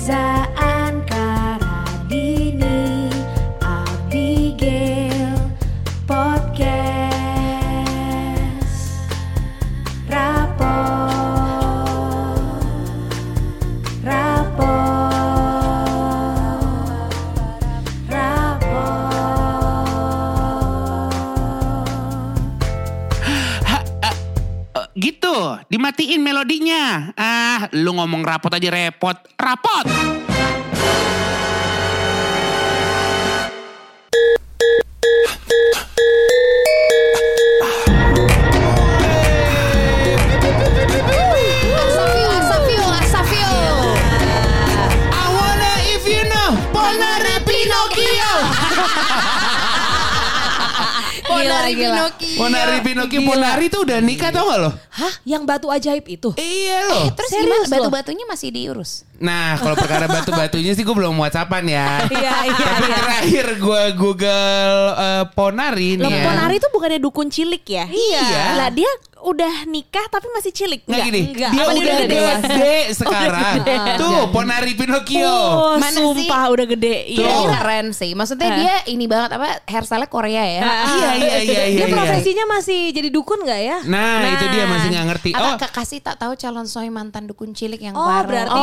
Reza Ankaradini Abigail Rapor. Rapor. Rapor. Eh, gitu, dimatiin melodinya. Lu ngomong rapot aja repot. Rapot! Ponari gila. Pinocchio. Ponari Pinocchio, Ponari tuh udah nikah tau gak lo? Hah? Yang batu ajaib itu? Iya loh. Terus Serius gimana loh? batu-batunya masih diurus? Nah, kalau perkara batu-batunya sih gue belum whatsappan ya. Iya, iya, Tapi iya. terakhir gue google eh, Ponari nih Loh, ya. Ponari itu bukannya dukun cilik ya? Iya. Lah dia udah nikah tapi masih cilik. Nggak gini, Enggak. dia Apa udah gede? gede sekarang. Tuh, Ponari Pinocchio. Oh, Mana sumpah udah gede. Iya Tuh. keren sih. Maksudnya dia ini banget apa hairstyle Korea ya. Iya, iya, iya, iya. Dia iya. profesinya masih jadi dukun gak ya? Nah, itu dia masih nggak ngerti. Atau Oh, Kak kasih tak tahu calon suami mantan dukun cilik yang Oh berarti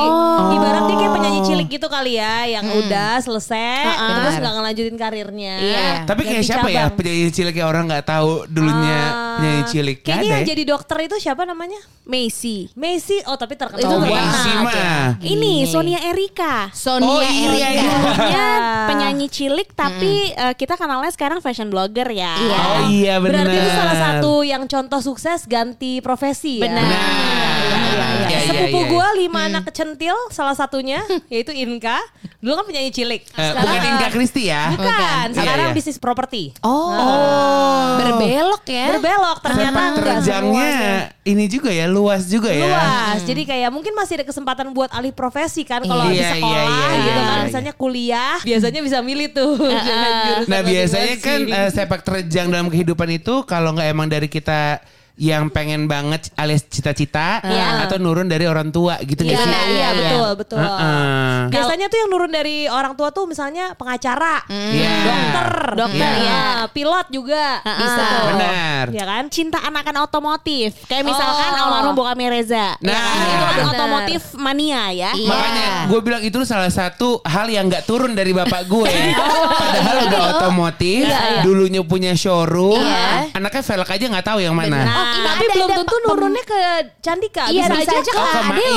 ibarat dia kayak penyanyi cilik gitu kali ya Yang udah selesai Ha-ha. Terus gak ngelanjutin karirnya Iya. tapi kayak siapa ya cabang. penyanyi cilik yang orang nggak tahu dulunya Ah. penyanyi cilik? Nggak ya? Jadi dokter itu siapa namanya? Macy. Macy Oh tapi terkenal Itu Oh, terkenal. Macy mah. Ini Sonia Erika. Sonia Oh, iya, Erika. iya. Dulunya penyanyi cilik tapi eh, kita kenalnya sekarang fashion blogger ya. Iya. Oh iya benar. Berarti itu salah satu yang contoh sukses ganti profesi ya Benar. Nah, iya, iya, Sepupu iya. gue lima anak kecentil salah satunya yaitu Inka Dulu kan penyanyi cilik Eh, bukan Inka Kristi ya? Bukan, Bukan. sekarang Iya, iya. bisnis properti Oh. Oh. Berbelok ya. Berbelok ternyata enggak semuanya. ini juga ya luas juga ya. Luas, jadi kayak mungkin masih ada kesempatan buat alih profesi kan kalau Iya, di iya, sekolah iya, gitu iya, kan, iya. misalnya kuliah, biasanya bisa milih tuh. dengan jurusan Nah biasanya kan eh, sepak terjang dalam kehidupan itu kalau nggak emang dari kita yang pengen banget alias cita-cita Iya. atau nurun dari orang tua gitu Iya, nggak sih? iya, Iya. betul, betul. Heeh. Biasanya tuh yang nurun dari orang tua tuh misalnya pengacara, Iya. dokter, Dokter, Iya. ya. Nah, pilot juga Bisa. tuh. Benar. Ya kan? Cinta anak-anak otomotif. Kayak misalkan Oh. almarhum bokapnya Reza. Nah. Ya kan? itu kan Benar. otomotif mania ya. Iya. Makanya gue bilang itu salah satu hal yang nggak turun dari bapak gue. Padahal udah otomotif, Iya, iya. dulunya punya showroom, Iya. anaknya velg aja nggak tahu yang mana. Nah, Oh, ini tapi ada- belum ada tentu nurunnya ke Candika. Iya, bisa aja Oh, ke Ada Mail.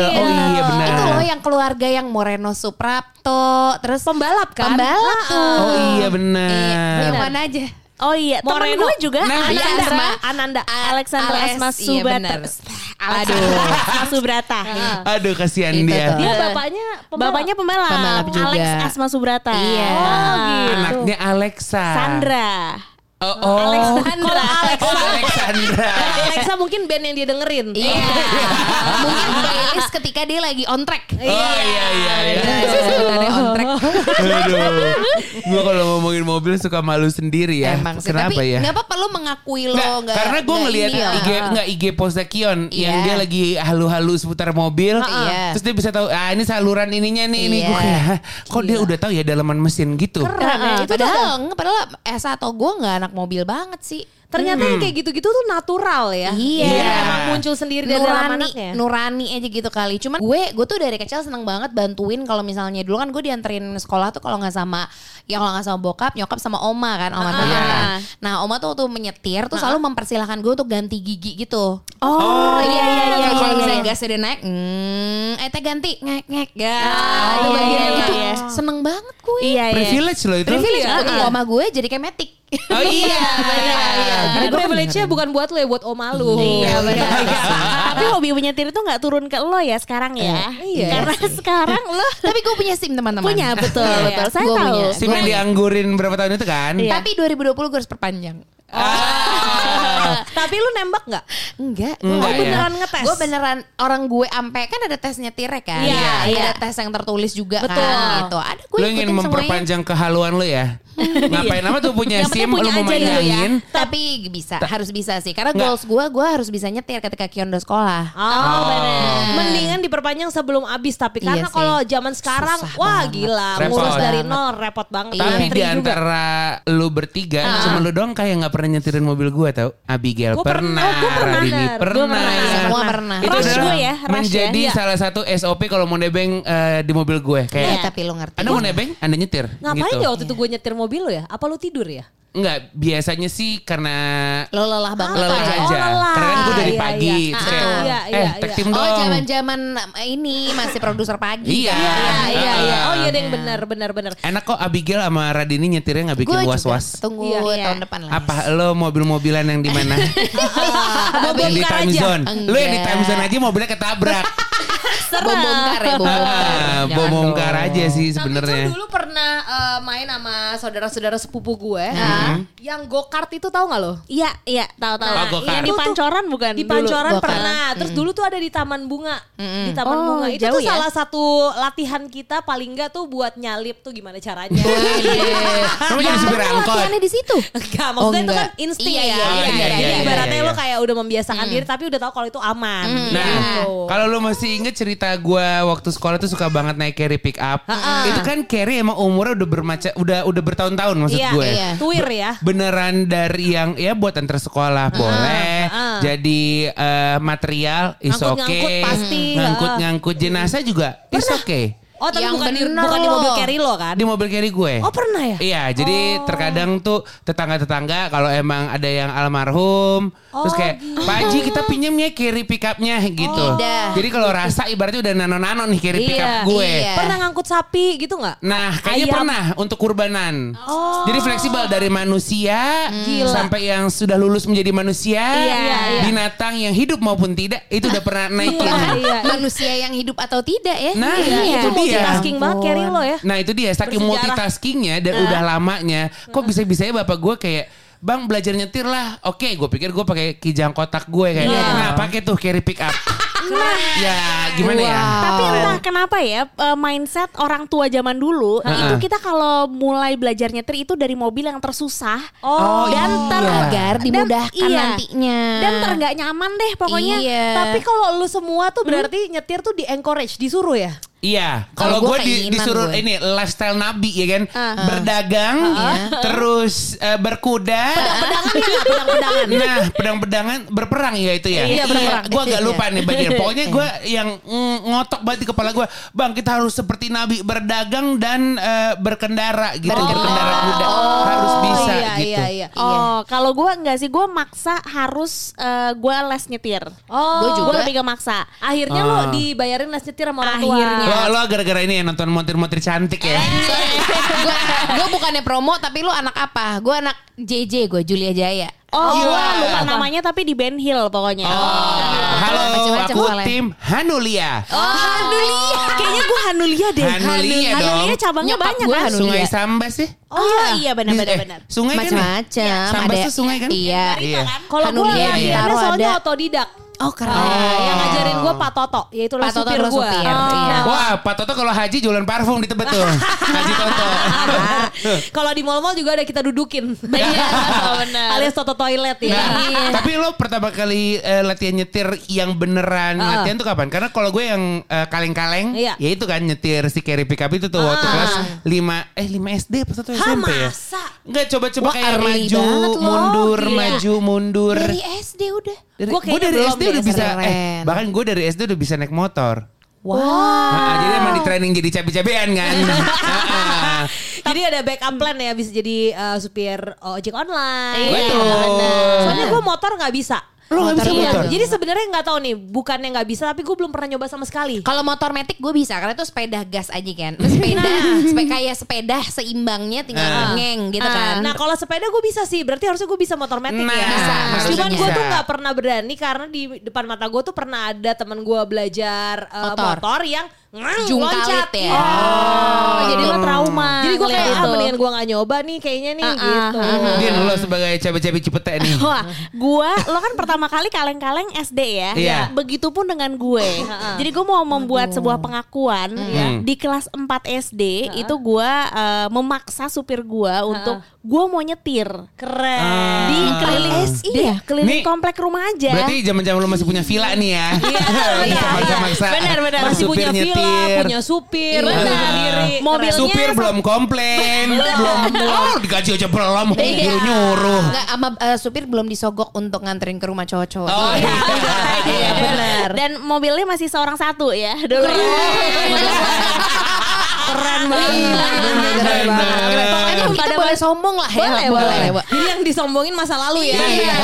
loh. Oh iya benar. Itu loh yang keluarga yang Moreno Suprapto, terus Pembalap kan? Pembalap tuh. Oh iya Iya, benar. yang mana aja? Oh iya, temen Moreno. gue juga Nah, Alexandra, iya. Ananda, Alexandra Alex, Asma iya, Subrata. benar. Alexandra Asma Subrata. Aduh kasihan Itu dia. tuh. Dia bapaknya pembalap. Bapaknya pembalap, Pembalap juga. Alex Asma Subrata. Iya. Oh, gitu. Anaknya Alexa. Sandra. Oh, oh. Kalau Alexa, Alexandra. Alexa mungkin band yang dia dengerin. Iya. Mungkin playlist ketika dia lagi on track. Oh iya iya iya. Sebutannya on track. Aduh. Gue kalau ngomongin mobil suka malu sendiri ya. Emang sih. Kenapa Tapi ya? Gak apa-apa lo mengakui lo Nggak, nggak- karena gue nggak ngelihat ini ya. IG nggak IG posta Kion yang Iya. dia lagi halu-halu seputar mobil, Iya. terus dia bisa tahu ah ini saluran ininya nih, ini Iya. gue kayak "Hah, kok dia udah tahu ya dalaman mesin gitu. Keren ya. Nah, Itu padahal enggak, padahal Esa atau gue nggak anak mobil banget sih. ternyata yang kayak gitu-gitu tuh natural ya. Iya. Jadi emang muncul sendiri dari dalam Nurani, anaknya. nurani aja gitu kali. Cuman gue, gue tuh dari kecil seneng banget bantuin kalau misalnya dulu kan gue dianterin sekolah tuh kalau nggak sama, ya kalau nggak sama bokap, nyokap sama oma kan, oma tante kan. Nah oma tuh tuh menyetir tuh selalu mempersilahkan gue untuk ganti gigi gitu. Oh, iya iya iya Kayak kalau iya. misalnya gasnya udah naik, hmm, eh teh ganti, ngek ngek, ya. Ah, itu iya, bagian iya, itu iya. seneng banget gue. Iya iya. Privilege loh itu. Privilege Iya. untuk oma gue jadi kayak metik. Oh iya. Jadi privilege-nya bukan buat lo ya, buat oma lu. Iya benar. Tapi hobi menyetir itu nggak turun ke lo ya sekarang ya. Iya. Karena sekarang lo Tapi gue punya SIM teman-teman. punya betul Iya. betul. Saya Gua tahu. punya. Sim yang dianggurin berapa tahun itu kan? Iya. Tapi 2020 gue harus perpanjang. Ah. Tapi lu nembak nggak? Enggak, Enggak Oh, ya? beneran ngetes. Gue beneran orang gue ampe kan ada tes nyetirnya kan. Iya, ada iya. tes yang tertulis juga Betul. kan gitu. Ada gue Lu ingin memperpanjang kehaluan lu ya? Ngapain apa tuh punya SIM lu punya mau aja main gitu ya. angin? Tapi bisa, harus bisa sih. Karena Nggak. goals gue, gue harus bisa nyetir ketika Kiondo sekolah. Oh, bener. Mendingan diperpanjang sebelum habis tapi Iya karena sih. kalau zaman sekarang Susah wah banget. gila Repot. ngurus dari nol repot banget. Iya. Tapi Antri di juga. antara lu bertiga, cuma lu doang kayak nggak pernah nyetirin mobil gue tau. Abigail Gua pernah, pernah. Oh, gua pernah. Radini Gua pernah. pernah. Semua pernah. Itu Rush adalah gue ya, rush menjadi ya. Iya. salah satu SOP kalau mau nebeng eh, di mobil gue. Iya, Kayak, tapi lu ngerti. Anda mau nebeng, Anda nyetir. Ngapain gitu. ya waktu itu gue nyetir mobil lo ya? Apa lu tidur ya? Enggak, biasanya sih karena Lo lelah banget lelah ya? aja. Oh, lelah. Karena kan gue dari Iya, pagi. iya. Terus Ah, kayak, iya, eh iya, tag iya. team Oh dong. zaman-zaman ini masih produser pagi. Iya. kan? Iya iya iya. Oh iya deng benar benar benar. Enak kok Abigail sama Radini nyetirnya nggak bikin was-was. tunggu Iya, iya. tahun depan lah. Apa lo mobil-mobilan yang di mana? yang di time aja. zone. Lo yang di time zone aja mobilnya ketabrak. Bom bongkar ya, bom bongkar. Ah, Bom bongkar aja sih Tapi sebenarnya. tuh dulu pernah eh, main sama saudara-saudara sepupu gue. Hmm. Yang go-kart itu tahu nggak lo? Iya, iya, tahu tahu. Oh, go-kart. Yang di Itu tuh Pancoran bukan? Di dulu? Pancoran Go-kart. pernah. Terus dulu tuh ada di Taman Bunga. Di Taman Oh, Bunga. Itu jauh tuh ya? salah satu latihan kita paling enggak tuh buat nyalip tuh gimana caranya. Kamu jadi supir angkot. latihannya di situ. Enggak, Oh, maksudnya itu enggak. kan insting Iya, ya. iya, iya, iya, iya, ibaratnya iya, lo iya. kayak udah membiasakan diri tapi udah tahu kalau itu aman. Nah, Gitu. kalau lu masih inget cerita gue waktu sekolah tuh suka banget naik carry pick up. Itu kan carry emang umurnya udah bermacam, udah udah bertahun-tahun maksud Iya, gue. iya. Tuir ya. Beneran dari yang ya buat antar sekolah boleh, ah. jadi eh, material is Ngangkut-ngangkut okay, pasti, ngangkut-ngangkut jenazah juga is okay. Oh, tapi Yang bukan di, bukan di mobil carry lo kan? Di mobil carry gue. Oh, pernah ya? Iya, jadi terkadang tuh tetangga-tetangga kalau emang ada yang almarhum, terus kayak Pak Haji kita pinjam ya carry pick upnya gitu. Dah. Jadi kalau rasa ibaratnya udah nano-nano nih carry pick up Iya, gue. iya. Pernah ngangkut sapi gitu nggak? Nah, kayaknya Ayam. pernah untuk kurbanan. Jadi fleksibel dari manusia Gila. sampai yang sudah lulus menjadi manusia, Iya, iya. binatang yang hidup maupun tidak itu udah pernah naik. Iya, iya. Manusia yang hidup atau tidak ya? Nah, Iya, itu dia. Multitasking banget carry lo ya. Nah itu dia saking Bersejarah. multitaskingnya dan udah lamanya, kok bisa bisanya bapak gue kayak Bang belajar nyetir lah. Oke, gue pikir gue pakai kijang kotak gue kayak. Iya. Nah, pakai tuh carry pick up. ya, gimana ya? Tapi entah kenapa ya eh, mindset orang tua zaman dulu itu kita kalau mulai belajar nyetir itu dari mobil yang tersusah Oh, dan ter iya. Agar dan- dimudahkan iya. nantinya. dan ter nggak nyaman deh pokoknya. Iya. Tapi kalau lu semua tuh berarti nyetir tuh di encourage, disuruh ya? Iya, Kalau gue di, disuruh gue. ini lifestyle nabi ya kan, berdagang, terus eh, berkuda, Pedang-pedangan. nah pedang-pedangan berperang ya itu ya. Iya, berperang. Gue agak lupa nih bagian. Pokoknya gue yang mm, ngotok banget di kepala gue, bang kita harus seperti nabi berdagang dan eh, berkendara gitu, berkendara kuda harus bisa iya, gitu. Iya, iya. Oh, kalau gue nggak sih, gue maksa harus eh, gue les nyetir. Oh, Gua juga. Gue lebih ke maksa. Akhirnya Ah. lo dibayarin les nyetir sama orang tua. Akhirnya. Lo, lo gara-gara ini ya nonton montir-montir cantik ya. gue bukannya promo tapi lu anak apa? Gue anak JJ gue Julia Jaya. Oh, gue Gila. lupa namanya tapi di Ben Hill pokoknya. Oh, halo, Macem-macem aku soalnya. tim Hanulia. Oh, Hanulia. Kayaknya gue Hanulia deh. Hanulia dong. Hanulia cabangnya Nyokap banyak gua kan. Hanulia. Sungai Sambas sih. Oh iya, iya benar-benar Eh, benar. Sungai kan? ya? Macam-macam. Sambas Ada- tuh sungai kan? Iya. Iya. Kalau gue Hanulia, latihannya Bintaro soalnya ada. otodidak. Oh keren. Yang ngajarin gue Pak Toto, yaitu Pak Toto supir lo gue. supir, iya. Wah, Pak Toto kalau haji jualan parfum di Tebet tuh. Haji Toto. Kalau di mall-mall juga ada kita dudukin. Iya, benar. Alias Toto toilet ya. Nah, tapi lo pertama kali eh, latihan nyetir yang beneran Ah. latihan tuh kapan? Karena kalau gue yang eh, kaleng-kaleng, Iya. ya itu kan nyetir si carry pick up itu tuh waktu Ah. kelas 5 eh 5 SD apa satu SMP ya? masa? Enggak coba-coba kayak maju, mundur, maju, mundur. Dari SD udah. Dari, gue dari belum SD udah bisa eh bahkan gue dari SD udah bisa naik motor. Wow. Nah, jadi emang di training jadi cabe-cabean kan. Jadi ada backup plan ya bisa jadi uh, supir ojek online. Iya, Betul. Soalnya gue motor nggak bisa. Lo nggak bisa motor? Jadi sebenarnya nggak tahu nih, bukannya nggak bisa, tapi gue belum pernah nyoba sama sekali. Kalau motor metik gue bisa karena itu sepeda gas aja kan. Sepeda, sepeda kayak sepeda seimbangnya tinggal Ah. ngeng gitu Ah, kan. Nah kalau sepeda gue bisa sih, berarti harusnya gue bisa motor metik Nah, ya. Bisa, Cuman gue tuh nggak pernah berani karena di depan mata gue tuh pernah ada teman gue belajar uh, Motor. motor. yang Jungkalit ya. Oh, jadi lo trauma. Jadi gue kayak ah mendingan gue gak nyoba nih kayaknya nih Ah, ah, gitu. Din lo sebagai cewek-cewek cipete nih. Wah, gua lo kan pertama kali kaleng-kaleng SD ya. Iya. Begitupun dengan gue. Jadi gue mau membuat sebuah pengakuan ya. Hmm. di kelas 4 SD itu gua eh, memaksa supir gua untuk gua mau nyetir Keren. Ah. di keliling iya, keliling Nih, komplek rumah aja. Berarti zaman-zaman lo masih punya villa nih ya. iya, Maksa-maksa. Benar, benar. Masih punya villa, nyetir. punya supir, Iya. punya sendiri. Mobilnya Supir belum komplain, belum oh digaji aja belum, Iya. nyuruh nyuruh. Enggak sama eh, supir belum disogok untuk nganterin ke rumah cowok-cowok. Oh iya. Iya, benar. Dan mobilnya masih seorang satu ya dulu. Keren banget. Keren banget. Pokoknya kita Pada boleh sombong lah ya. Boleh, boleh. Jadi yang disombongin masa lalu ya. Iya,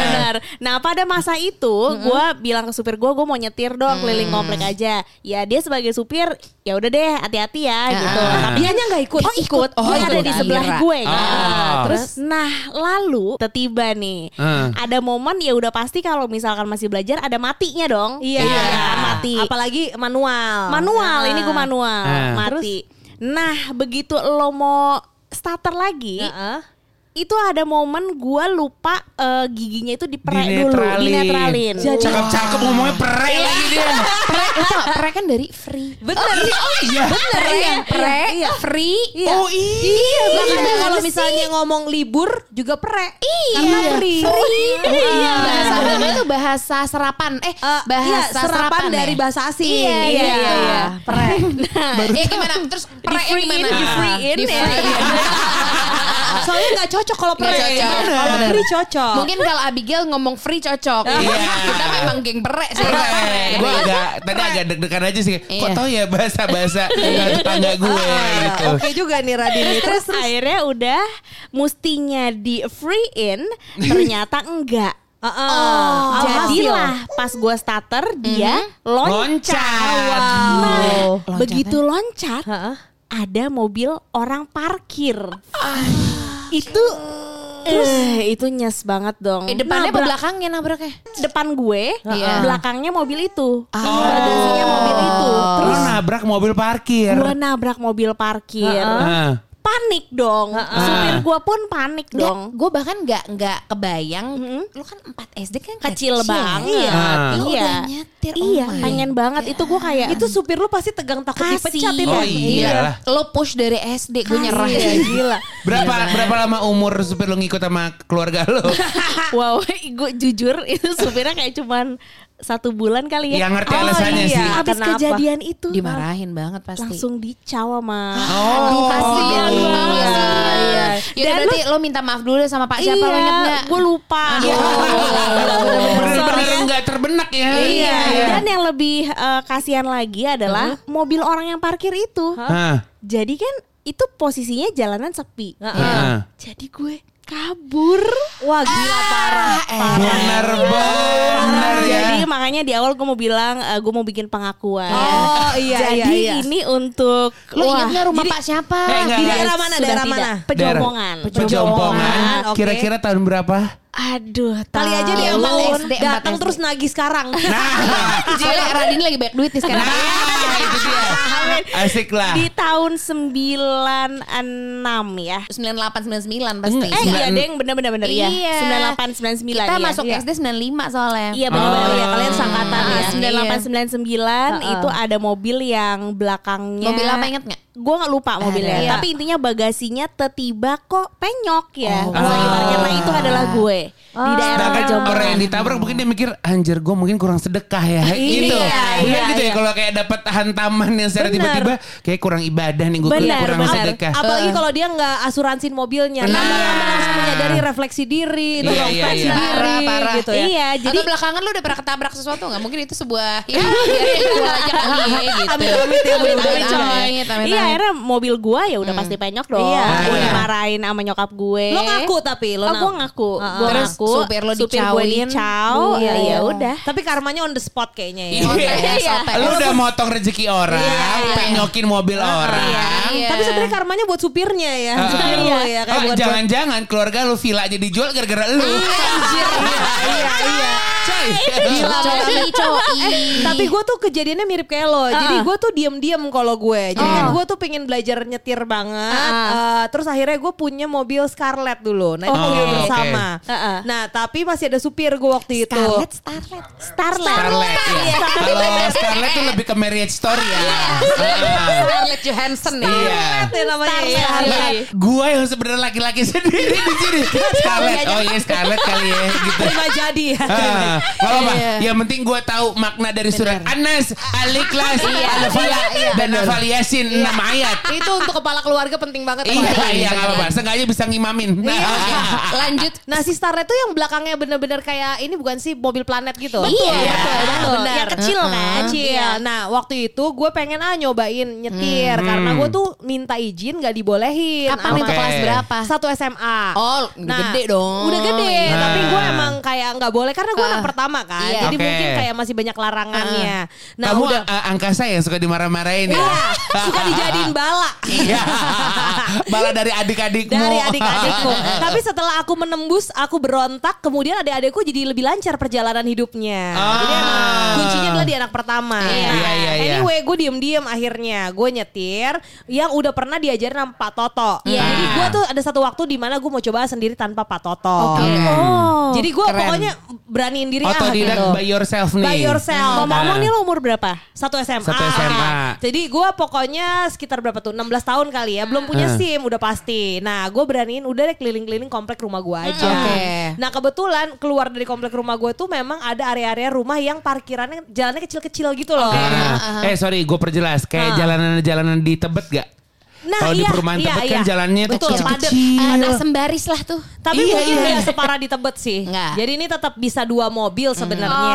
benar. Nah, pada masa itu gue bilang ke supir gue, gue mau nyetir dong keliling komplek aja. Ya dia sebagai supir, ya udah deh, hati-hati ya gitu. Ah. Tapi Dianya nggak ikut. Oh ikut, Oh, dia ada di sebelah gue. Ah. Terus, nah lalu tiba nih, Ah. ada momen ya udah pasti kalau misalkan masih belajar ada matinya dong. Iya. kan, mati. Apalagi manual. Manual, ini gue manual, Ah. mati. Nah begitu lo mau starter lagi, Heeh. Itu ada momen gua lupa eh, giginya itu diperek dulu, Dinetralin. dinetralin. Cakep-cakep ngomongnya perek lagi dia. Pre, itu pre kan dari free. Bener. Oh iya. Bener ya, pre, free. Iya. Oh iya. Makanya kalau misalnya ngomong libur juga pre. Iya, Karena free. Iya. Bahasa namanya itu bahasa serapan. Eh, Eh, bahasa iya, serapan ya? dari bahasa asing. Iya, iya, Iya. iya. Pre. eh gimana? Terus pre Di-free-in, gimana? di-free-in Di ya. Soalnya nggak cocok kalau pre. Nggak cocok. Kalau Bener. free cocok. Mungkin kalau Abigail ngomong free cocok. Iya. Kita memang geng pre sih. Perek. Gue agak tadi agak deg-degan aja sih. Kok Iya. tau ya bahasa-bahasa tetangga gue gitu. Oke juga nih Radini. Terus Terus akhirnya udah mustinya di free in, ternyata enggak. Heeh. Oh, jadilah pas gua starter dia loncat. Loncat. Nah, begitu loncat, Heeh. ada mobil orang parkir. Itu eh, itu nyes banget dong. Eh, depannya apa Nabrak- belakangnya nabraknya? depan gue, Iya. belakangnya mobil itu. Oh. Bagasinya mobil itu. Lo Terus nabrak mobil parkir. gue nabrak mobil parkir. Ah. Panik dong. Supir gue pun panik dong. Gue bahkan nggak nggak kebayang. Lu kan 4 SD kan Kecil banget. Ah. Lu Iya. udah nyetir. oh Iya, my pengen banget. Itu gue kayak itu supir lu pasti tegang takut Kasih. dipecat itu. Oh iya. Lo push dari SD gue nyerah Iya, sih. gila. Berapa berapa lama umur supir lo ngikut sama keluarga lo? wow, gue jujur itu supirnya kayak cuman satu bulan kali ya. Yang ngerti alasannya iya. sih. Abis Kenapa? kejadian itu Dimarahin banget pasti. langsung dicaw sama Oh. Kasian Iya, banget. iya. Ya Dan berarti lo minta maaf dulu deh sama Pak siapa lo inget nggak? gue lupa. Aduh. Bener-bener nggak terbenak ya. Iya. Dan yang lebih eh, kasihan lagi adalah mobil orang yang parkir itu. Hah. Jadi kan itu posisinya jalanan sepi. Heeh. Jadi gue kabur. Wah gila parah. Bener bener ya. Jadi makanya di awal gue mau bilang gue mau bikin pengakuan. Oh iya Jadi iya iya. ini untuk Lo wah, ingat nggak rumah jadi- Pak siapa? Eh, enggak, Di daerah mana? Daerah mana? Pejompongan. Pejompongan. Oke. Kira-kira tahun berapa? Aduh, Kali aja dia mau SD, datang terus nagih sekarang. Nah, Soalnya Radini lagi banyak duit nih sekarang. nah itu dia. Asik lah. di tahun 96 ya. 98 99 pasti. Eh iya deng bener-bener bener ya. Iya. 98 99 Kita iya. masuk Iya. SD 95 soalnya. Iya benar-benar Oh. ya kalian sangkatan ya. Iya. 98 99 itu ada mobil yang belakangnya Mobil apa inget nggak? Gue nggak lupa mobilnya, Iya. tapi intinya bagasinya tiba kok penyok ya. Oh. Parkir. Nah itu adalah gue Okay. Di daerah Sedangkan Pejompongan. orang yang ditabrak mungkin dia mikir anjir gue mungkin kurang sedekah ya gitu. Iya, iya, gitu ya iya. kalau kayak dapat hantaman yang secara tiba-tiba kayak kurang ibadah nih gue kurang benar. sedekah. Apalagi kalau dia nggak asuransin mobilnya. Nah. Nah. langsung menyadari refleksi diri, Iya, introspeksi iya, iya. diri Parah, parah. gitu ya. Iya, jadi Atau belakangan lu udah pernah ketabrak sesuatu nggak? Mungkin itu sebuah ya ya gitu. Ya, coy. amit-amit, Iya, akhirnya mobil gue ya udah pasti penyok dong. Iya. Gue Iya. dimarahin sama nyokap gue. Lo ngaku tapi lo Oh, ngaku. gue ngaku. Ah, Gue ngaku. supir lo gue dicauin. dicau. Iya, ya iya. udah. Tapi karmanya on the spot kayaknya ya. Iya. Iya. Lu udah motong rezeki orang, iya. penyokin mobil orang. Iya. Tapi sebenarnya karmanya buat supirnya ya. Ah, Supir ah. lo ya. Kayak Oh, buat jangan-jangan keluarga lu villanya dijual gara-gara lu. Iya, iya. Coy. Gila Coy, coy. Tapi gue tuh kejadiannya mirip kayak lo. Jadi gue tuh diem-diem kalau gue. Jadi kan gue tuh pengen belajar nyetir banget. Eh, terus akhirnya gue punya mobil Scarlett dulu. Nah itu Oh, mobil bersama. Heeh. Nah tapi masih ada supir gue waktu itu. Scarlett, Starlet. Starlet. Scarlett ya. Kalau Scarlett tuh lebih ke marriage story ya. Ah. Scarlett Johansson nih. Iya. Scarlett ya namanya. Iya. Lah, gua yang sebenarnya laki-laki sendiri di sini. Scarlett. Oh iya Scarlett kali ya gitu. Terima jadi ya. Ah, apa-apa. Iya. Yang penting gue tahu makna dari surat Anas, Al-Ikhlas, Al-Falaq, dan Al Yasin enam ayat. Itu untuk kepala keluarga penting banget. Iya, iya nggak apa-apa. Sengaja bisa ngimamin. Nah, Iya. Lanjut. Nah si Starlet tuh yang belakangnya bener-bener kayak ini bukan sih mobil planet gitu. Betul, Iya, betul, betul. benar. Yang kecil kan? Iya. Nah waktu itu gue pengen ah nyobain nyetir karena gue tuh minta izin gak dibolehin. Kapan Sama itu kelas berapa? Satu SMA. Oh, udah gede dong. Udah gede, Nah. tapi gue emang kayak nggak boleh karena gue anak Ah. pertama kan. Iya. Jadi Oke. mungkin kayak masih banyak larangannya. Nah Kamu udah uh, angkasa yang suka dimarah-marahin ya? Iya, suka dijadiin bala. Iya. Bala dari adik-adikmu. dari adik-adikku. Tapi setelah aku menembus, aku berontak, kemudian adik-adikku jadi lebih lancar perjalanan hidupnya. Ah. Jadi emang kuncinya adalah di anak pertama. Iya. Iya, iya, iya. Anyway, gue diem-diem akhirnya gue nyetir yang udah pernah diajarin sama Pak Toto. Iya. Jadi gue tuh ada satu waktu di mana gue mau coba sendiri tanpa Pak Toto. Oke. Oh. Jadi gue pokoknya beraniin diri ah Otodidak gitu. by yourself nih. By yourself. Ngomong-ngomong Ah. nih lo umur berapa? Satu SMA. Satu SMA. Jadi gue pokoknya sekitar berapa tuh? 16 tahun kali ya. Belum punya Ah. SIM udah pasti. Nah gue beraniin udah deh keliling-keliling komplek rumah gue aja. Oke. Nah kebetulan keluar dari komplek rumah gue tuh memang ada area-area rumah yang parkirannya jalannya kecil-kecil gitu loh. Ah. Eh sorry, gue perjelas. Kayak Ah. jalanan-jalanan di Tebet gak? Nah, Kalau di iya, perumahan iya, Tebet kan iya. jalannya tuh Betul, padet. kecil-kecil. Ada sembaris lah tuh. Tapi Iya, mungkin iya. nggak separah di Tebet sih. Nggak. Jadi ini tetap bisa dua mobil sebenarnya.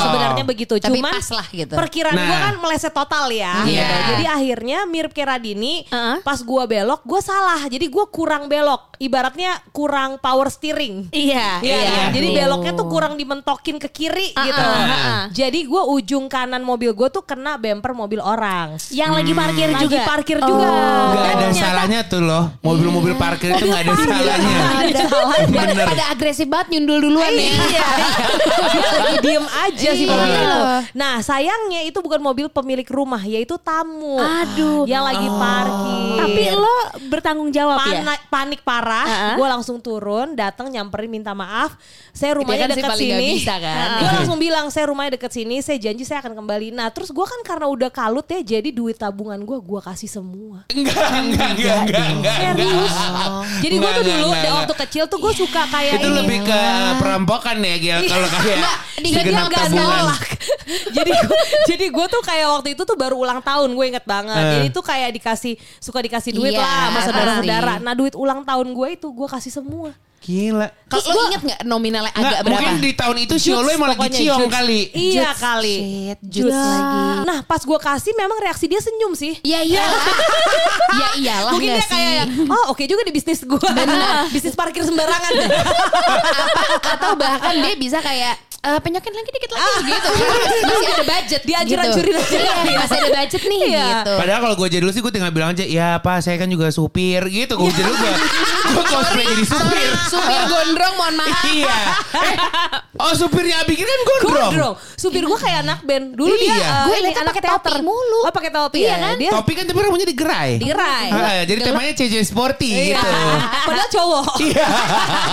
Sebenarnya begitu. Tapi Cuman pas lah gitu. Perkiraan Nah. gue kan meleset total ya. Iya. gitu. Jadi akhirnya mirip kayak Radini. Heeh. Pas gue belok, gue salah. Jadi gue kurang belok. Ibaratnya kurang power steering. Iya. Iya, Iya. kan? jadi Oh. beloknya tuh kurang dimentokin ke kiri gitu. ah, ah. Jadi gue ujung kanan mobil gue tuh kena bumper mobil orang. Yang lagi parkir Lagi juga. parkir juga. Gak ada ternyata- salahnya tuh loh. Mobil-mobil parkir itu gak ada salahnya. Ada, Bener. pada agresif banget nyundul duluan ya. Iya. Dia lagi diem aja sih Iya. mobil itu. Nah sayangnya itu bukan mobil pemilik rumah yaitu tamu. Aduh. Yang lagi parkir. Tapi lo bertanggung jawab ya? Panik, panik parah, gue langsung turun, datang nyamperin minta maaf. Saya rumahnya kan paling sini. kan. Gue langsung bilang saya rumahnya dekat sini, saya janji saya akan kembali. Nah terus gue kan karena udah kalut ya, jadi duit tabungan gue gue kasih semua. Enggak, enggak, enggak, enggak, enggak. Serius. Jadi gue Enggak, tuh dulu enggak, enggak. waktu kecil tuh gue suka kayak Itu ini. lebih ke perampokan ya Gil Kalau kayak di- segenap Enggak tabungan nolak. jadi gua, jadi gue tuh kayak waktu itu tuh baru ulang tahun gue inget banget. Eh. Jadi tuh kayak dikasih suka dikasih duit Iya, lah sama saudara-saudara. Nah duit ulang tahun gue itu gue kasih semua. Gila Kalau lo inget gak nominalnya agak berapa? Mungkin di tahun itu Sio lo emang lagi ciong Juts. kali Iya Juts. kali. Shit, Juts lagi. Nah pas gue kasih memang reaksi dia senyum sih. Ya iyalah. ya iyalah Mungkin dia kayak oh oke juga di bisnis gue. bisnis parkir sembarangan. atau bahkan dia bisa kayak eh, penyokin lagi dikit lagi gitu. Masih ada budget. Diancur-ancurin gitu. aja. Iya, masih ada budget nih Iya. gitu. Padahal kalau gue jadi dulu sih gue tinggal bilang aja Ya pak saya kan juga supir gitu Gue jadi dulu gue Gue cosplay jadi supir Supir gondrong mohon maaf. Iya eh, Oh supirnya Abikir kan gondrong Gondrong. Supir gue kayak anak band. Dulu dia Iya. eh, Gue ini anak pakai topi teater. mulu. Oh pakai topi Iya ya. kan? Dia Topi kan tapi rambutnya digerai digerai. Ah, Jadi temanya CJ Sporty Iya. gitu Padahal cowok. Iya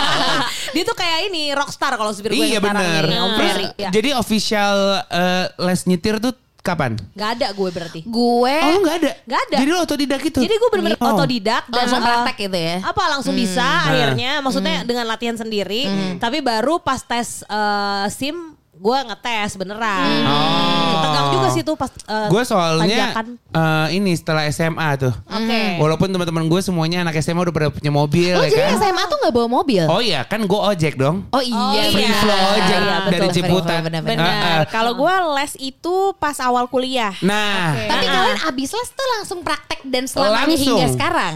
dia tuh kayak ini rockstar kalau supir gue Iya sekarang bener nih, Om Terus, Ferry. Ya. Jadi official eh, les nyetir tuh kapan? Gak ada gue berarti. Gue Oh lu gak ada? Nggak ada. Jadi lu otodidak itu? Jadi gue bener-bener Oh. otodidak dan langsung praktek gitu ya. apa langsung bisa akhirnya maksudnya dengan latihan sendiri tapi baru pas tes eh, SIM gue ngetes beneran. Oh. Tegang juga sih tuh pas eh, Gue soalnya tanjakan. eh, ini setelah SMA tuh. Oke. Walaupun teman-teman gue semuanya anak SMA udah pada punya mobil Oh ya jadi kan. SMA tuh gak bawa mobil? Oh iya kan gue ojek dong. Oh iya, Free benar. flow ojek Iya, dari betul, Ciputat. benar, benar, Ah, benar. ah. Benar. Kalau gue les itu pas awal kuliah. Nah, Tapi kalian abis les tuh langsung praktek dan selamanya Langsung. hingga sekarang.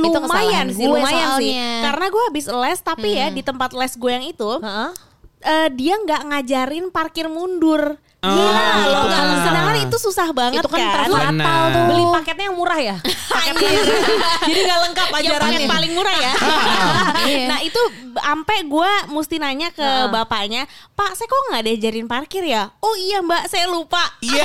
Itu lumayan sih, lumayan sih. soalnya. Karena gue habis les, tapi ya di tempat les gue yang itu, Heeh. Eh, dia nggak ngajarin parkir mundur. Oh, Gila itu loh, kan. sedangkan itu susah banget Itu kan kan. fatal tuh. Beli paketnya yang murah ya? Paketnya. Jadi gak lengkap yang paket ajarannya. paling murah ya. Iya. nah itu ampe gue mesti nanya ke bapaknya, Pak, saya kok nggak diajarin parkir ya? Oh iya Mbak, saya lupa. Iya.